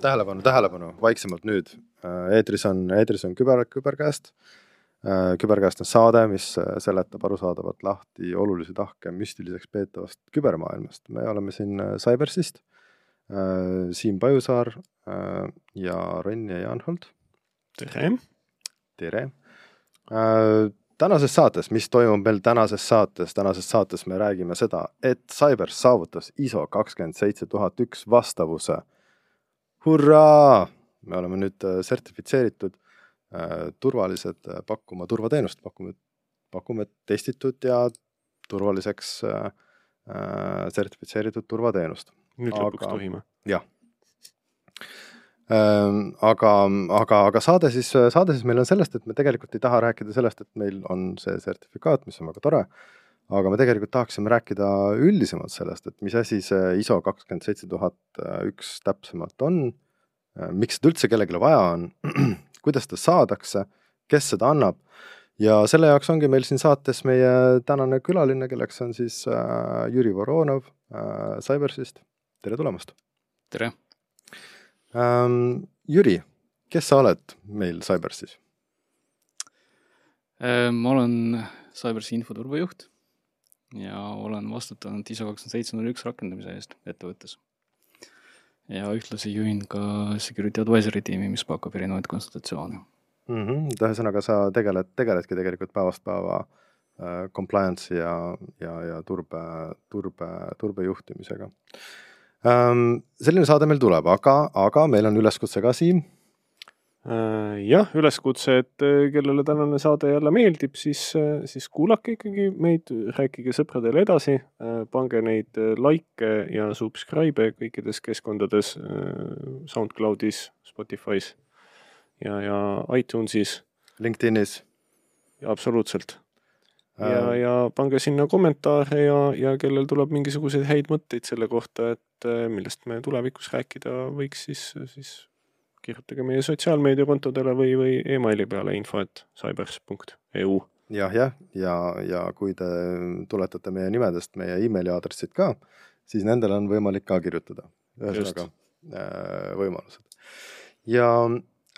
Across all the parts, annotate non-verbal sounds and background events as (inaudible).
tähelepanu, tähelepanu, vaiksemalt nüüd. eetris on, eetris on küber, küberkäest. küberkäest on saade, mis seletab arusaadavalt lahti olulisi tahke müstiliseks peetavast kübermaailmast. me oleme siin Cybersist. Siim Pajusaar ja Ronn ja Jaan-Hold. tere. tere tänases saates, mis toimub meil tänases saates, tänases saates me räägime seda, et Cybers saavutas ISO kakskümmend seitse tuhat üks vastavuse. hurraa, me oleme nüüd äh, sertifitseeritud äh, turvalised äh, pakkuma turvateenust, pakume, pakume testitud ja turvaliseks äh, äh sertifitseeritud turvateenust. nüüd lõpuks tohime. jah aga, aga, aga saade siis, saade siis meil on sellest, et me tegelikult ei taha rääkida sellest, et meil on see sertifikaat, mis on väga tore, aga me tegelikult tahaksime rääkida üldisemalt sellest, et mis asi see ISO kakskümmend seitse tuhat üks täpsemalt on, miks seda üldse kellelegi vaja on, (clears throat) kuidas seda saadakse, kes seda annab ja selle jaoks ongi meil siin saates meie tänane külaline, kelleks on siis äh, Jüri Voronov äh, Cybersist, tere tulemast! tere! Ähm,. Jüri, kes sa oled meil Cybersis? Äh, ma olen Cybersi infoturbejuht ja olen vastutanud ISO kakskümmend seitse null üks rakendamise eest ettevõttes. ja ühtlasi juhin ka security advisory tiimi, mis pakub erinevaid konsultatsioone mm. -hmm. ühesõnaga, sa tegeled, tegeledki tegelikult päevast päeva äh, compliance'i ja, ja, ja turbe, turbe, turbe juhtimisega. Selline saade meil tuleb, aga, aga meil on üleskutse ka, Siim äh, jah, üleskutse, et äh, kellele tänane saade jälle meeldib, siis, äh, siis kuulake ikkagi meid, rääkige sõpradele edasi, pange neid likee ja subscribe'e kõikides keskkondades, SoundCloudis, Spotify's ja, ja iTunesis. LinkedInis. absoluutselt ja, ja pange sinna kommentaare ja, ja kellel tuleb mingisuguseid häid mõtteid selle kohta, et äh, millest me tulevikus rääkida võiks, siis, siis kirjutage meie sotsiaalmeediakontodele või, või emaili peale info, et cybers.eu. jah, jah, ja, ja kui te tuletate meie nimedest meie emaili aadressid ka, siis nendele on võimalik ka kirjutada. ühesõnaga äh, võimalused. ja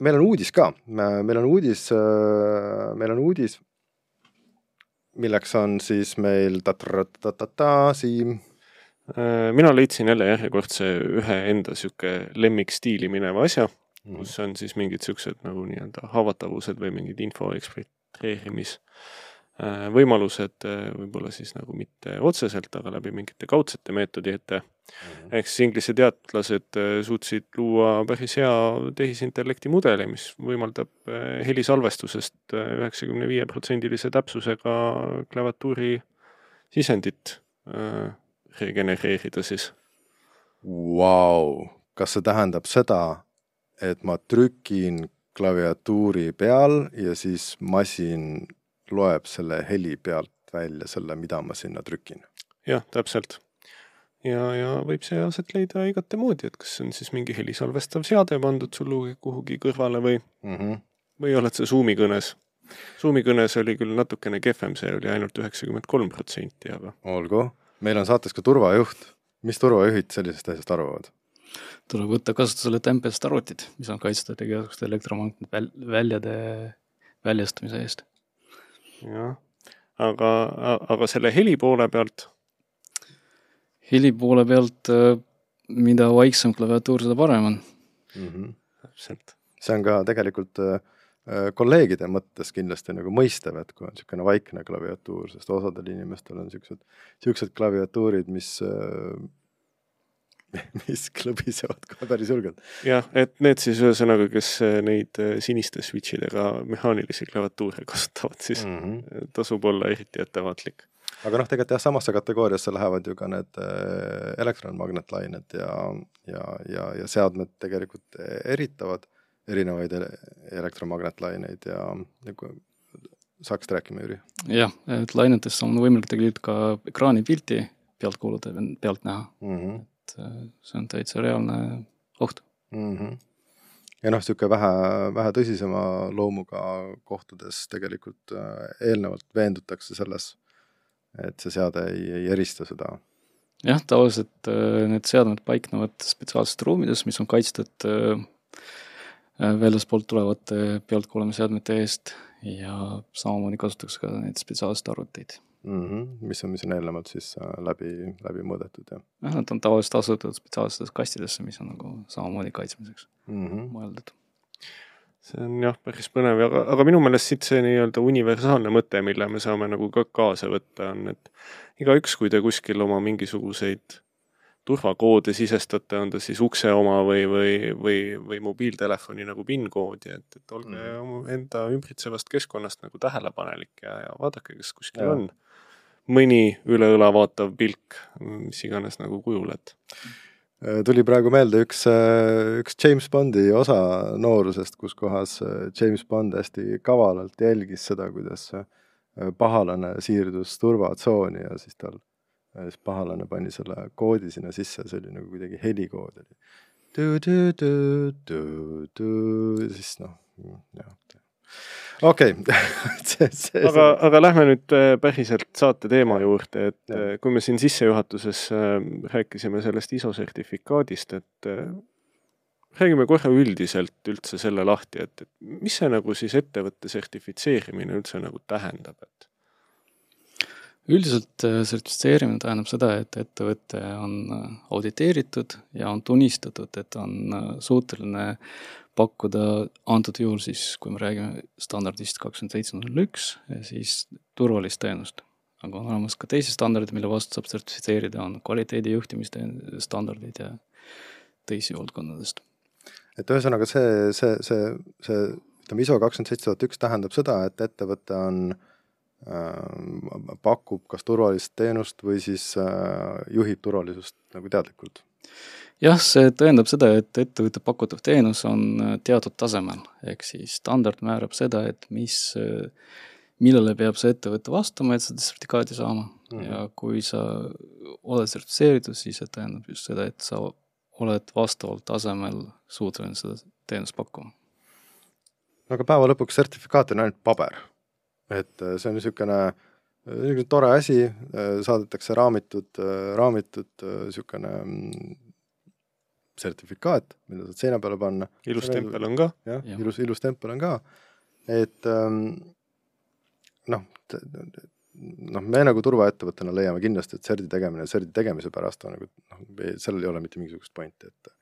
meil on uudis ka, meil on uudis, äh, meil on uudis milleks on siis meil ta-ta-ta-ta, Siim? Äh, mina leidsin jälle järjekordse ühe enda sihuke lemmikstiili mineva asja mm, -hmm. kus on siis mingid siuksed nagu nii-öelda haavatavused või mingid info ekspluateerimis Äh, võimalused äh, võib-olla siis nagu mitte otseselt, aga läbi mingite kaudsete meetodite. -hmm. ehk siis inglise teadlased äh, suutsid luua päris hea tehisintellekti mudeli, mis võimaldab helisalvestusest üheksakümne viie protsendilise täpsusega klaviatuuri sisendit regenereerida siis. Vau, kas see tähendab seda, et ma trükin klaviatuuri peal ja siis masin loeb selle heli pealt välja selle, mida ma sinna trükin. jah, täpselt. Ja, ja võib see aset leida igate moodi, et kas on siis mingi helisalvestav seade pandud sul kuhugi kõrvale või mm, -hmm. või oled sa Zoomi kõnes. Zoomi kõnes oli küll natukene kehvem, see oli ainult üheksakümmend kolm protsenti, aga. olgu, meil on saates ka turvajuht. mis turvajuhid sellisest asjast arvavad? tuleb võtta kasutusele Tempest arvutid, mis on kaitstud igasuguste elektromagnetväljade väljastamise eest jah, aga, aga selle heli poole pealt? Heli poole pealt, äh, mida vaiksem klaviatuur, seda parem on mm. -hmm. täpselt. see on ka tegelikult äh, äh, kolleegide mõttes kindlasti nagu mõistev, et kui on niisugune vaikne klaviatuur, sest osadel inimestel on niisugused, niisugused klaviatuurid, mis (laughs) mis klõbisevad kohe päris julgelt. jah, et need siis ühesõnaga, kes äh, neid äh, siniste switch idega mehaanilisi klaviatuure kasutavad, siis mm -hmm. tasub olla eriti ettevaatlik. Aga noh, tegelikult jah, samasse kategooriasse lähevad ju ka need elektronmagnetlained ja, ja, ja, ja seadmed tegelikult eritavad erinevaid elektromagnetlaineid ja nagu sa hakkasid rääkima, Jüri? jah, et lainetest on võimalik tegelikult ka ekraanipilti pealtkuulata, pealt näha mm. -hmm et äh, see on täitsa reaalne oht mm. -hmm. ja noh, niisugune vähe, vähe tõsisema loomuga kohtades tegelikult äh, eelnevalt veendutakse selles, et see seade ei, ei erista seda jah, tavaliselt äh, need seadmed paiknevad spetsiaalsetes ruumides, mis on kaitstud äh, äh, väljaspoolt tulevate pealtkuulamisseadmete eest ja samamoodi kasutatakse ka neid spetsiaalseid arvuteid mm. -hmm. mis on, mis on eelnevalt siis läbi, läbi mõõdetud, jah? jah, nad on tavaliselt asutatud spetsiaalsetesse kastidesse, mis on nagu samamoodi kaitsmiseks mm -hmm. mõeldud see on jah, päris põnev, aga, aga minu meelest siit see nii-öelda universaalne mõte, mille me saame nagu ka kaasa võtta, on, et igaüks, kui te kuskil oma mingisuguseid turvakoode sisestate, on ta siis ukse oma või, või, või, või mobiiltelefoni nagu PIN-koodi, et, et olge mm. enda ümbritsevast keskkonnast nagu tähelepanelik ja, ja vaadake, kas kuskil ja. on mõni üle õla vaatav pilk, mis iganes nagu kujul, et tuli praegu meelde üks, äh, üks James Bondi osa noorusest, kus kohas äh, James Bond hästi kavalalt jälgis seda, kuidas pahalane siirdus turvatsooni ja siis tal, siis pahalane pani selle koodi sinna sisse, see oli nagu kuidagi helikood oli. siis noh, jah okei (laughs) okay. aga, aga lähme nüüd äh, päriselt saate teema juurde, et ja. Äh, kui me siin sissejuhatuses äh, rääkisime sellest ISO sertifikaadist, et räägime korra üldiselt üldse selle lahti, et, et mis see nagu siis ettevõtte sertifitseerimine üldse nagu tähendab, et? üldiselt sertifitseerimine tähendab seda, et ettevõte on auditeeritud ja on tunnistatud, et on suuteline pakkuda antud juhul siis, kui me räägime standardist kakskümmend seitse null üks, siis turvalist teenust. aga on olemas ka teised standardid, mille vastu saab sertifitseerida, on kvaliteedi juhtimiste standardid ja teisi valdkondadest. et ühesõnaga see, see, see, see ütleme, ISO kakskümmend seitse tuhat üks tähendab seda, et ettevõte on äh, pakub kas turvalist teenust või siis äh, juhib turvalisust nagu teadlikult jah, see tähendab seda, et ettevõtte pakutav teenus on äh, teatud tasemel, ehk siis standard määrab seda, et mis, äh, millele peab see ettevõte vastama, et seda sertifikaati saama mm. -hmm. ja kui sa oled sertifitseeritud, siis see tähendab just seda, et sa oled vastaval tasemel suuteline seda teenust pakkuma. no aga päeva lõpuks sertifikaat on ainult paber. et äh, see on niisugune niisugune tore asi, saadetakse raamitud, raamitud niisugune mm, sertifikaat, mida saad seina peale panna. ilus tempel on ka. jah ja., ilus, ilus tempel on ka, et ähm, noh, noh, me nagu turvaettevõttena leiame kindlasti, et serdi tegemine serdi tegemise pärast on nagu noh, sellel ei ole mitte mingisugust pointi, et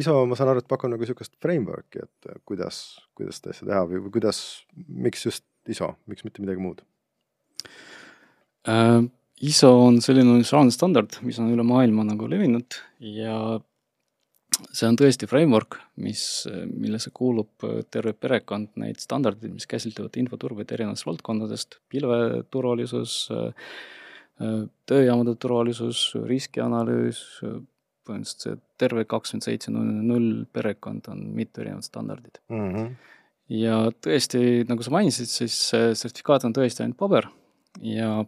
ISO, ma saan aru, et pakub nagu niisugust framework'i, et kuidas, kuidas seda asja teha või, või kuidas, miks just ISO, miks mitte midagi muud äh,? ISO on selline universaalne standard, mis on üle maailma nagu levinud ja see on tõesti framework, mis, millesse kuulub terve perekond neid standardeid, mis käsitlevad infoturbeid erinevatest valdkondadest, pilveturvalisus, tööjaamade turvalisus, riskianalüüs, põhimõtteliselt see terve kakskümmend seitse null null perekond on mitu erinevat standardit mm. -hmm. ja tõesti, nagu sa mainisid, siis see sertifikaat on tõesti ainult paber ja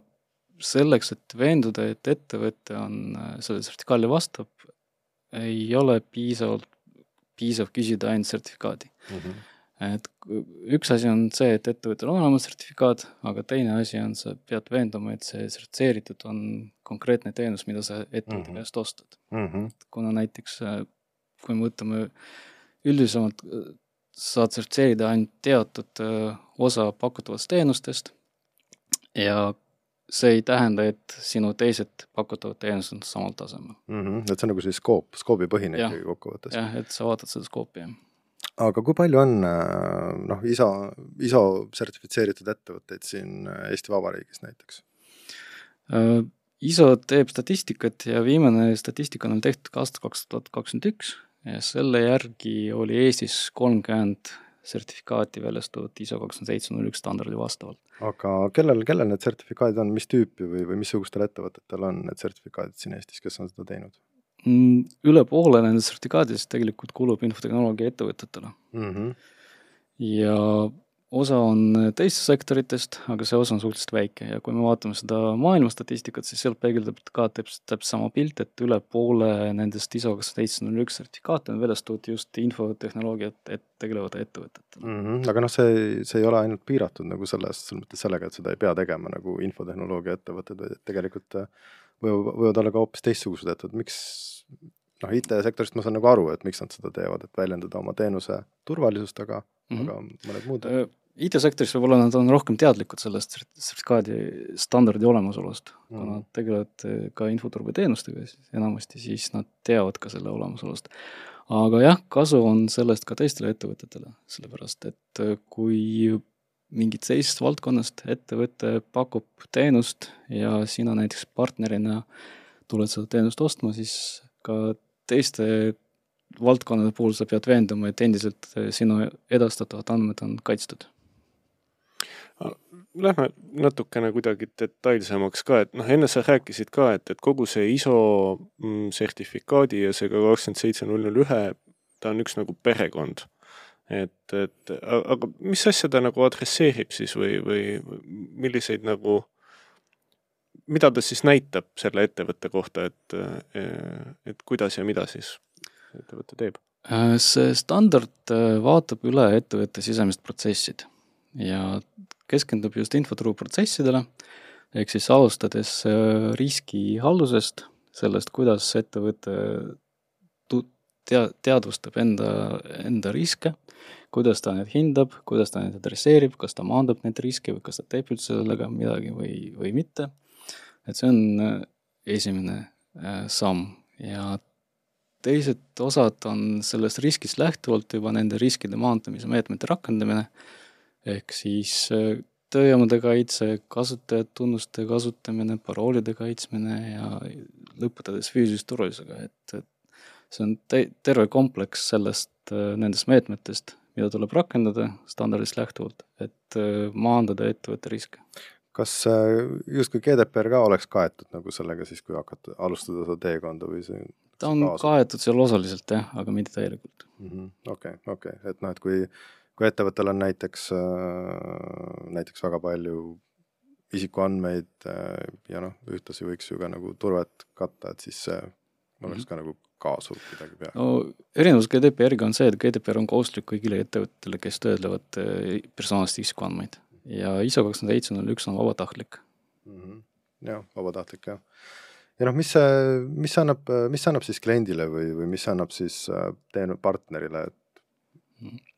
selleks, et veenduda, et ettevõte on, sellele sertifikaadile vastab, ei ole piisavalt, piisav küsida ainult sertifikaadi mm. -hmm. et üks asi on see, et ettevõttel on olemas sertifikaat, aga teine asi on, sa pead veenduma, et see sertifitseeritud on konkreetne teenus, mida sa ettevõtte mm -hmm. käest ostad mm. -hmm. kuna näiteks, kui me võtame üldisemalt, saad sertifitseerida ainult teatud äh, osa pakutavatest teenustest ja see ei tähenda, et sinu teised pakutavad teenused on samal tasemel mm. -hmm. et see on nagu siis skoop, skoobipõhine ikkagi kokkuvõttes. jah, et sa vaatad seda skoopi, jah. aga kui palju on äh, noh, ISO, ISO sertifitseeritud ettevõtteid siin äh, Eesti Vabariigis näiteks uh,? ISO teeb statistikat ja viimane statistika on tehtud ka aastal kaks tuhat kakskümmend üks ja selle järgi oli Eestis kolmkümmend sertifikaati väljastavat ISO kakskümmend seitse null üks standardi vastavalt. aga kellel, kellel need sertifikaadid on, mis tüüpi või, või missugustel ettevõtetel on need sertifikaadid siin Eestis, kes on seda teinud? Mm, üle poole nendest sertifikaadidest tegelikult kuulub infotehnoloogia ettevõtetele mm. -hmm. ja osa on teistest sektoritest, aga see osa on suhteliselt väike ja kui me vaatame seda maailma statistikat, siis sealt peegeldab ka täpselt, täpselt sama pilt, et üle poole nendest ISO kakssada seitse null üks sertifikaate on väljastatud just infotehnoloogiat et tegelevate ettevõtetele mm. -hmm. aga noh, see, see ei ole ainult piiratud nagu selles, selles mõttes sellega, et seda ei pea tegema nagu infotehnoloogia ettevõtted, vaid et tegelikult äh, võivad, võivad olla ka hoopis teistsugused ettevõtted, miks noh, IT-sektorist ma saan nagu aru, et miks nad seda teevad, et väljendada oma teenuse turvalisust, aga mm, -hmm. aga mõned muud äh, IT-sektoris võib-olla nad on rohkem teadlikud sellest sertifikaadi standardi olemasolust mm, -hmm. nad tegelevad äh, ka infoturbeteenustega enamasti, siis nad teavad ka selle olemasolust. aga jah, kasu on sellest ka teistele ettevõtetele, sellepärast et äh, kui mingit teisest valdkonnast ettevõte pakub teenust ja sina näiteks partnerina tuled seda teenust ostma, siis ka teiste valdkondade puhul sa pead veenduma, et endiselt sinu edastatavad andmed on kaitstud Lähme natukene kuidagi detailsemaks ka, et noh, enne sa rääkisid ka, et, et kogu see ISO mm, sertifikaadi ja see ka kakskümmend seitse null null ühe, ta on üks nagu perekond. et, et aga mis asja ta nagu adresseerib siis või, või milliseid nagu, mida ta siis näitab selle ettevõtte kohta, et, et kuidas ja mida siis ettevõte teeb? see standard vaatab üle ettevõtte sisemised protsessid ja keskendub just infoturuprotsessidele, ehk siis alustades äh, riskihaldusest, sellest, kuidas ettevõte tu-, tea-, teadvustab enda, enda riske, kuidas ta neid hindab, kuidas ta neid adresseerib, kas ta maandab neid riske või kas ta teeb üldse sellega midagi või, või mitte. et see on äh, esimene äh, samm. Ja teised osad on sellest riskist lähtuvalt juba nende riskide maandamise meetmete rakendamine ehk siis äh, tööjaamade kaitse, kasutajate kasutamine, paroolide kaitsmine ja lõpetades füüsilise turvalisusega, et, et see on te-, terve kompleks sellest, äh, nendest meetmetest, mida tuleb rakendada standardist lähtuvalt, et äh, maandada ettevõtte riske. kas justkui GDPR ka oleks kaetud nagu sellega siis, kui hakata, alustada seda teekonda või see ta on kaasab? kaetud seal osaliselt jah, aga mitte täielikult. Mhm, okei, okei, et noh, et kui kui ettevõttel on näiteks, äh, näiteks väga palju isikuandmeid äh, ja noh, ühtlasi võiks ju ka nagu turvet katta, et siis see oleks mhm. ka nagu kaasuv kuidagi peale. no erinevus GDPR-iga on see, et GDPR on kohustuslik kõigile ettevõtetele, kes töötlevad äh, personaalseid isikuandmeid ja ISO kakskümmend seitse null üks on vabatahtlik mm. -hmm. jah, vabatahtlik jah. ja noh, mis see, mis see annab, mis see annab siis kliendile või, või mis see annab siis teen-, partnerile, et mm -hmm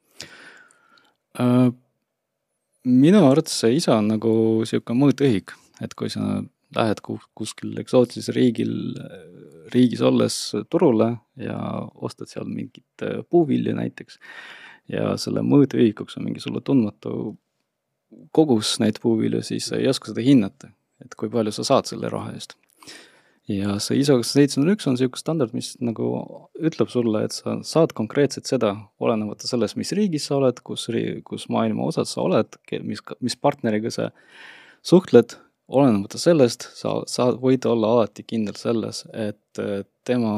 minu arvates see isa on nagu niisugune mõõtühik, et kui sa lähed kuskil eksootilisel riigil, riigis olles turule ja ostad seal mingit äh, puuvilja näiteks ja selle mõõteühikuks on mingi sulle tundmatu kogus neid puuvilju, siis sa ei oska seda hinnata, et kui palju sa saad selle raha eest ja see ISO kakssada seitse null üks on niisugune standard, mis nagu ütleb sulle, et sa saad konkreetselt seda, olenemata sellest, mis riigis sa oled, kus kus maailma osas sa oled, mis, mis partneriga sa suhtled, olenemata sellest, sa, sa võid olla alati kindel selles, et tema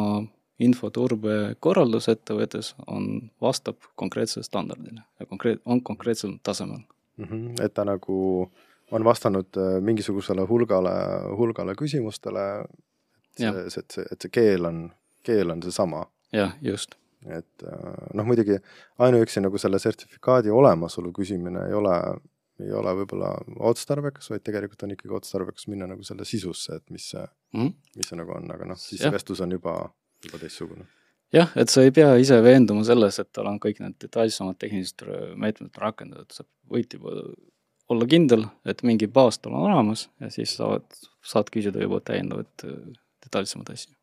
infoturbe korraldus ettevõttes on, vastab konkreetsele standardile ja konkreet-, on konkreetsel tasemel mm. -hmm, et ta nagu on vastanud äh, mingisugusele hulgale, hulgale küsimustele, see, see, et see, et see keel on, keel on seesama. jah, just. et äh, noh, muidugi ainuüksi nagu selle sertifikaadi olemasolu küsimine ei ole, ei ole võib-olla otstarbekas, vaid tegelikult on ikkagi otstarbekas minna nagu selle sisusse, et mis see mm, -hmm. mis see nagu on, aga noh, siis ja. vestlus on juba, juba teistsugune jah, et sa ei pea ise veenduma selles, et tal on kõik need detailsemad tehnilised meetmed rakendatud, sa võid juba olla kindel, et mingi baas tal on olemas ja siis saad, saad küsida juba täiendavat detailsemaid asju.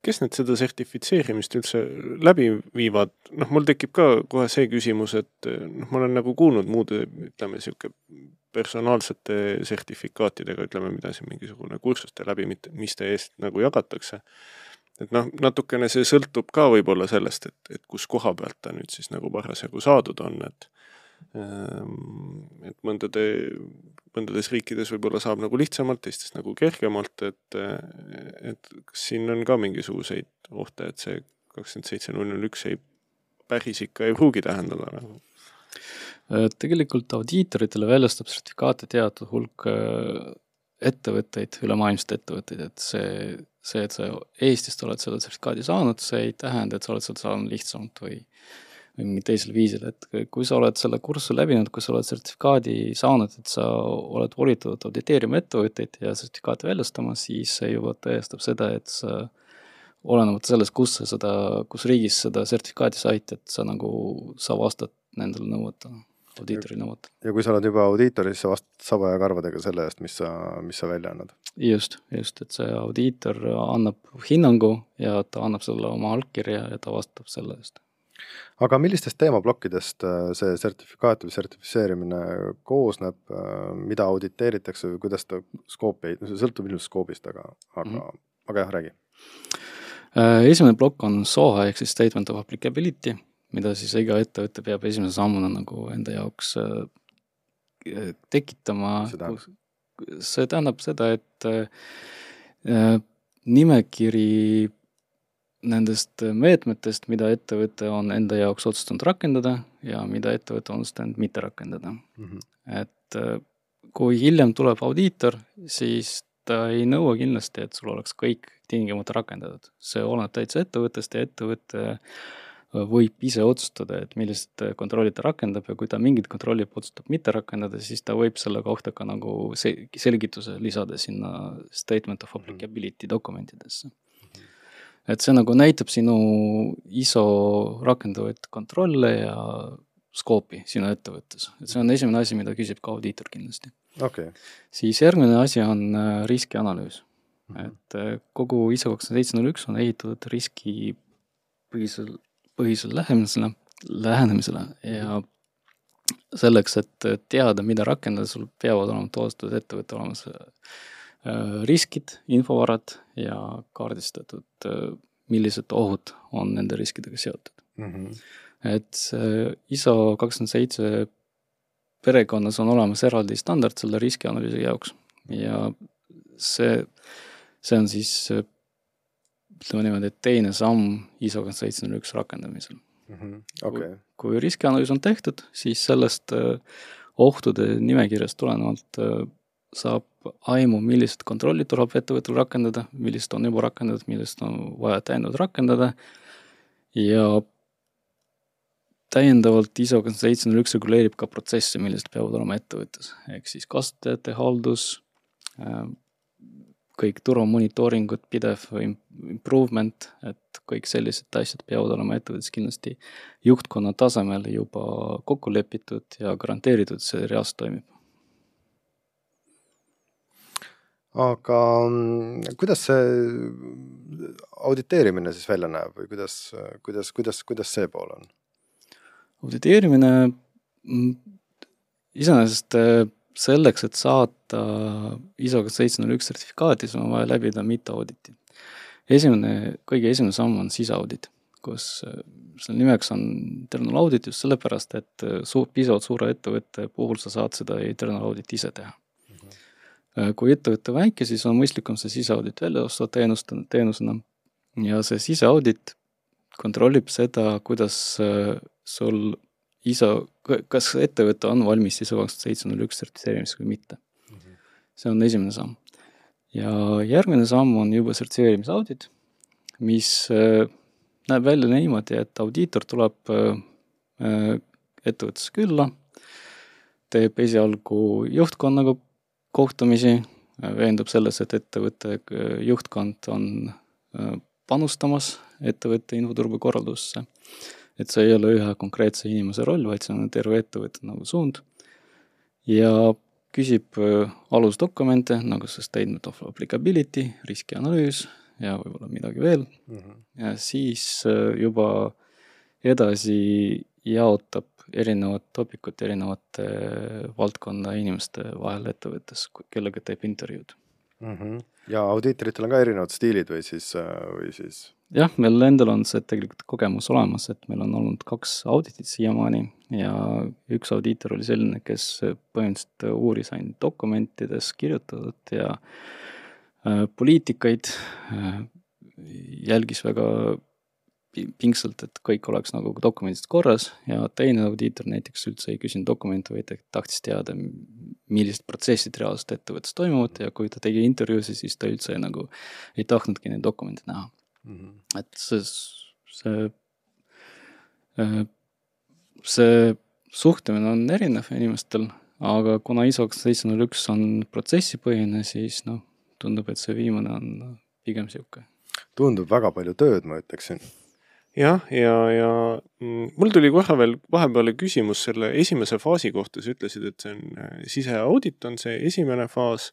kes nüüd seda sertifitseerimist üldse läbi viivad, noh, mul tekib ka kohe see küsimus, et noh, ma olen nagu kuulnud muude, ütleme niisugune personaalsete sertifikaatidega, ütleme, mida siin mingisugune kursuste läbimiste eest nagu jagatakse. et noh, natukene see sõltub ka võib-olla sellest, et, et kus koha pealt ta nüüd siis nagu parasjagu saadud on, et Ehm, et mõndade, mõndades riikides võib-olla saab nagu lihtsamalt, teistes nagu kergemalt, et, et kas siin on ka mingisuguseid ohte, et see kakskümmend seitse null null üks ei, päris ikka ei pruugi tähendada nagu? Äh, tegelikult audiitoritele väljastab sertifikaate teatud hulk äh, ettevõtteid, ülemaailmseid ettevõtteid, et see, see, et sa Eestist oled selle sertifikaadi saanud, see ei tähenda, et sa oled seda saanud lihtsamalt või või mingil teisel viisil, et kui sa oled selle kursuse läbinud, kui sa oled sertifikaadi saanud, et sa oled volitatud auditeerima ettevõtteid ja sertifikaati väljastama, siis see juba tõestab seda, et sa olenemata sellest, kus sa seda, kus riigis seda sertifikaati said, et sa nagu, sa vastad nendele nõuetele audiitori nõuetele. ja kui sa oled juba audiitor, siis sa vastad saba ja karvadega selle eest, mis sa, mis sa välja annad. just, just, et see audiitor annab hinnangu ja ta annab sulle oma allkirja ja ta vastutab selle eest. Aga millistest teemaplokkidest äh, see sertifikaat või sertifitseerimine koosneb, äh, mida auditeeritakse või kuidas ta skoopi, see sõltub ilmselt skoobist, aga, aga mm, -hmm. aga jah, räägi äh, esimene plokk on SOHA ehk siis Statement of Applicability mida siis iga ettevõte peab esimese sammuna nagu enda jaoks äh, tekitama. see tähendab seda, et nimekiri nendest meetmetest, mida ettevõte on enda jaoks otsustanud rakendada ja mida ettevõte on otsustanud mitte rakendada mm. -hmm. et äh, kui hiljem tuleb audiitor, siis ta ei nõua kindlasti, et sul oleks kõik tingimata rakendatud. see oleneb täitsa ettevõttest ja ettevõtte äh, võib ise otsustada, et millised kontrollid ta rakendab ja kui ta mingit kontrolli otsustab mitte rakendada, siis ta võib selle kohta ka nagu selgituse lisada sinna statement of applicability dokumentidesse. Et see nagu näitab sinu ISO rakendavaid kontrolle ja skoopi sinu ettevõttes, et see on esimene asi, mida küsib ka audiitor kindlasti. Okay.. siis järgmine asi on äh, riskianalüüs. et äh, kogu ISO kakssada seitse null üks on ehitatud riskipõhisel põhisele lähenemisele, lähenemisele ja selleks, et teada, mida rakendada, sul peavad olema toodetud ettevõtte olemas äh, riskid, infovarad ja kaardistatud, äh, millised ohud on nende riskidega seotud mm. -hmm. et see ISO kakskümmend seitse perekonnas on olemas eraldi standard selle riskianalüüsi jaoks ja see, see on siis ütleme niimoodi, et teine samm ISO kakskümmend seitse null üks rakendamisel mm. -hmm. Okay. kui, kui riskianalüüs on tehtud, siis sellest äh, ohtude nimekirjast tulenevalt äh, saab aimu, millised kontrollid tuleb ettevõttel rakendada, millised on juba rakendatud, millest on vaja täiendavalt rakendada ja täiendavalt ISO kakskümmend seitse null üks reguleerib ka protsesse, millised peavad olema ettevõttes, ehk siis kasutajate haldus, äh, kõik turumonitooringud, pidev improvement, et kõik sellised asjad peavad olema ettevõttes kindlasti juhtkonna tasemel juba kokku lepitud ja garanteeritud, see reaalselt toimib. Aga mm, kuidas see auditeerimine siis välja näeb või kuidas, kuidas, kuidas, kuidas see pool on? auditeerimine mm, iseenesest selleks, et saada ISO seitse null üks sertifikaati, siis on vaja läbida mitu auditi. esimene, kõige esimene samm on siseaudit, kus äh, selle nimeks on internal audit just sellepärast, et äh, suur, piisavalt suure ettevõtte puhul sa saad seda internal audit ise teha mm. Kui ettevõte väike, siis on mõistlikum see siseaudit välja osta teenust, teenusena ja see siseaudit kontrollib seda, kuidas sul ISO, kas ettevõte on valmis ISO kakskümmend seitse null üks sertifitseerimiseks või mitte mm. -hmm. see on esimene samm. ja järgmine samm on juba sertifitseerimisaudit, mis äh, näeb välja niimoodi, et audiitor tuleb äh, ettevõttesse külla, teeb esialgu juhtkonnaga kohtumisi, veendub selles, et ettevõtte juhtkond on panustamas ettevõtte infoturbekorraldusse et see ei ole ühe konkreetse inimese roll, vaid see on terve ettevõtte nagu suund. ja küsib äh, alusdokumente nagu see statement of applicability, riskianalüüs ja võib-olla midagi veel mm. -hmm. ja siis äh, juba edasi jaotab erinevat topikut erinevate äh, valdkonna inimeste vahel ettevõttes, kellega teeb intervjuud mm. -hmm. ja audiitoritel on ka erinevad stiilid või siis, või siis jah, meil endal on see tegelikult kogemus olemas, et meil on olnud kaks auditit siiamaani ja üks audiitor oli selline, kes põhimõtteliselt uuris ainult dokumentides kirjutatud ja äh, poliitikaid äh,, jälgis väga pingsalt, et kõik oleks nagu dokumendid korras ja teine audiitor näiteks üldse ei küsinud dokumente, vaid tahtis teada, millised protsessid reaalselt ettevõttes toimuvad ja kui ta tegi intervjuusid, siis ta üldse nagu ei tahtnudki neid dokumente näha mm. -hmm. et see, see äh, see suhtumine on erinev inimestel, aga kuna ISO kakssada seitse null üks on protsessipõhine, siis noh, tundub, et see viimane on pigem sihuke. tundub väga palju tööd, ma ütleksin jah, ja, ja, mm, mul tuli kohe veel vahepeale küsimus selle esimese faasi kohta, sa ütlesid, et see on äh, siseaudit on see esimene faas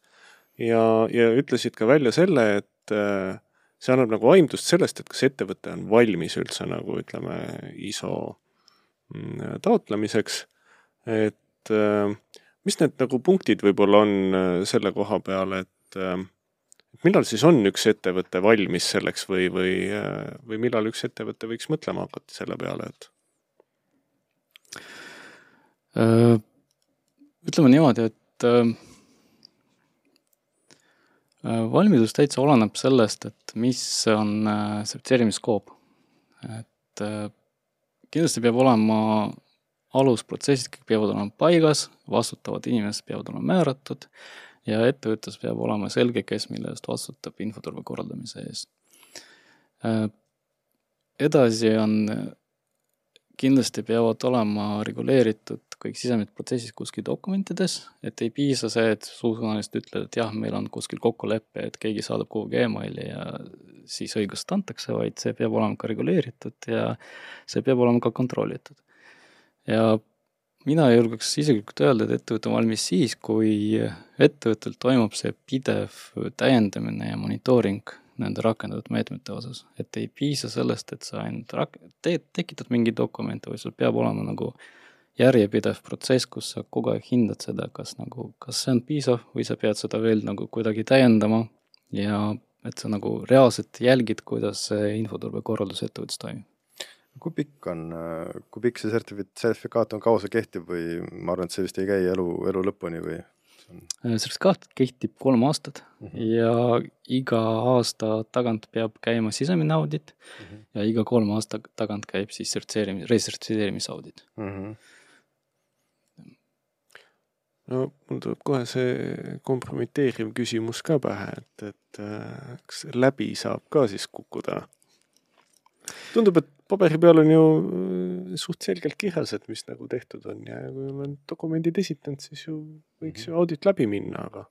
ja, ja ütlesid ka välja selle, et äh, see annab nagu aimdust sellest, et kas ettevõte on valmis üldse nagu ütleme, ISO mm, taotlemiseks. et äh, mis need nagu punktid võib-olla on selle koha peal, et millal siis on üks ettevõte valmis selleks või, või, või millal üks ettevõte võiks mõtlema hakata selle peale, et? Äh, ütleme niimoodi, et äh, äh, valmidus täitsa oleneb sellest, et mis on sertifitseerimisskoop. et kindlasti peab olema alusprotsessid kõik peavad olema paigas, vastutavad inimesed peavad olema määratud ja ettevõttes peab olema selge, kes mille eest vastutab infoturbe korraldamise eest. Äh, edasi on, kindlasti peavad olema reguleeritud kõik sisemised protsessid kuskil dokumentides, et ei piisa see, et suusõnaliselt ütled, et jah, meil on kuskil kokkulepe, et keegi saadab kuhugi emaili ja siis õigust antakse, vaid see peab olema ka reguleeritud ja see peab olema ka kontrollitud. ja mina julgeks isiklikult öelda, et ettevõte on valmis siis, kui ettevõttel toimub see pidev täiendamine ja monitooring nende rakendatud meetmete osas. et ei piisa sellest, et sa ainult rak-, teed, tekitad mingeid dokumente, vaid sul peab olema nagu järjepidev protsess, kus sa kogu aeg hindad seda, kas nagu, kas see on piisav või sa pead seda veel nagu kuidagi täiendama ja et sa nagu reaalselt jälgid, kuidas see infoturbekorraldus ettevõttes toimib kui pikk on, kui pikk see sertifit-, sertifikaat on, kaua see kehtib või ma arvan, et see vist ei käi elu, elu lõpuni või? Äh, sertifikaat kehtib kolm aastat mm -hmm. ja iga aasta tagant peab käima sisemine audit mm -hmm. ja iga kolme aasta tagant käib siis sertifitseerimis, resertifitseerimisaudit mm. -hmm no mul tuleb kohe see kompromiteeriv küsimus ka pähe, et, et äh, kas läbi saab ka siis kukkuda? tundub, et paberi peal on ju äh, suht selgelt kirjas, et mis nagu tehtud on ja kui olen dokumendid esitanud, siis ju võiks ju audit läbi minna, aga.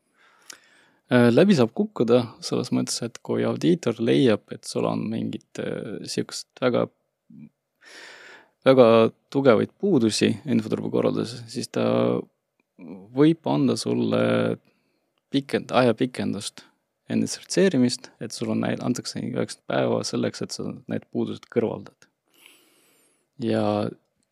Äh, läbi saab kukkuda selles mõttes, et kui audiitor leiab, et sul on mingit äh, sihukest väga, väga tugevaid puudusi infoturbekorralduses, siis ta võib anda sulle pikend-, ajapikendust enne sertifitseerimist, et sul on, antakse üheksakümmend päeva selleks, et sa need puudused kõrvaldad ja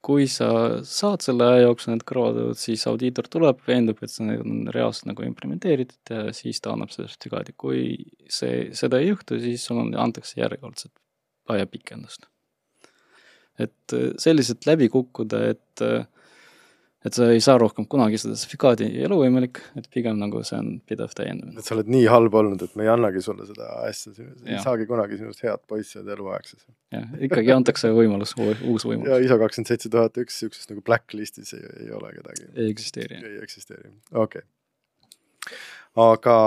kui sa saad selle aja jooksul need kõrvaldatud, siis audiitor tuleb, veendub, et see on reaalselt nagu implementeeritud ja siis ta annab sertifikaadi. kui see, seda ei juhtu, siis sul on, antakse järjekordset ajapikendust. et selliselt läbi kukkuda, et et sa ei saa rohkem kunagi seda sertifikaadi eluvõimelik, et pigem nagu see on pidev täiendamine. et sa oled nii halb olnud, et me ei annagi sulle seda asja, ei saagi kunagi sinust head poissi jääda eluaeg siis. jah, ikkagi antakse võimalus, uus (laughs) võimalus. ja ISO kakskümmend seitse tuhat üks niisugusest nagu blacklist'is ei, ei ole kedagi. ei eksisteeri. ei eksisteeri, okei okay. aga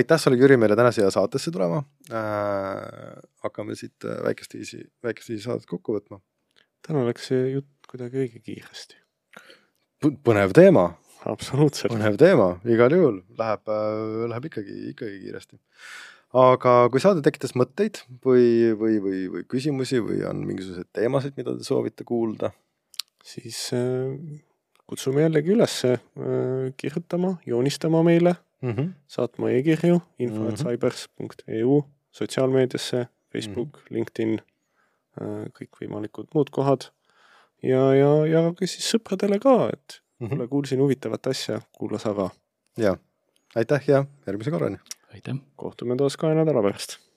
aitäh sulle, Jüri, meile täna siia saatesse tulema äh,. hakkame siit äh, väikest viisi, väikest viisi saadet kokku võtma. täna läks see jutt kuidagi õige kiiresti põnev teema. absoluutselt. põnev teema, igal juhul läheb, äh, läheb ikkagi, ikkagi kiiresti. aga kui saade tekitas mõtteid või, või, või, või küsimusi või on mingisuguseid teemasid, mida te soovite kuulda, siis äh, kutsume jällegi üles äh, kirjutama, joonistama meile mm, -hmm. saatma e-kirju info.cybers.eu sotsiaalmeediasse, Facebook mm, -hmm. LinkedIn kõikvõimalikud muud kohad ja, ja jagage siis sõpradele ka, et mhm. kuule mm -hmm., kuulsin huvitavat asja, kuula sa ka. ja, aitäh ja järgmise korrani. aitäh. kohtume taas kahe nädala pärast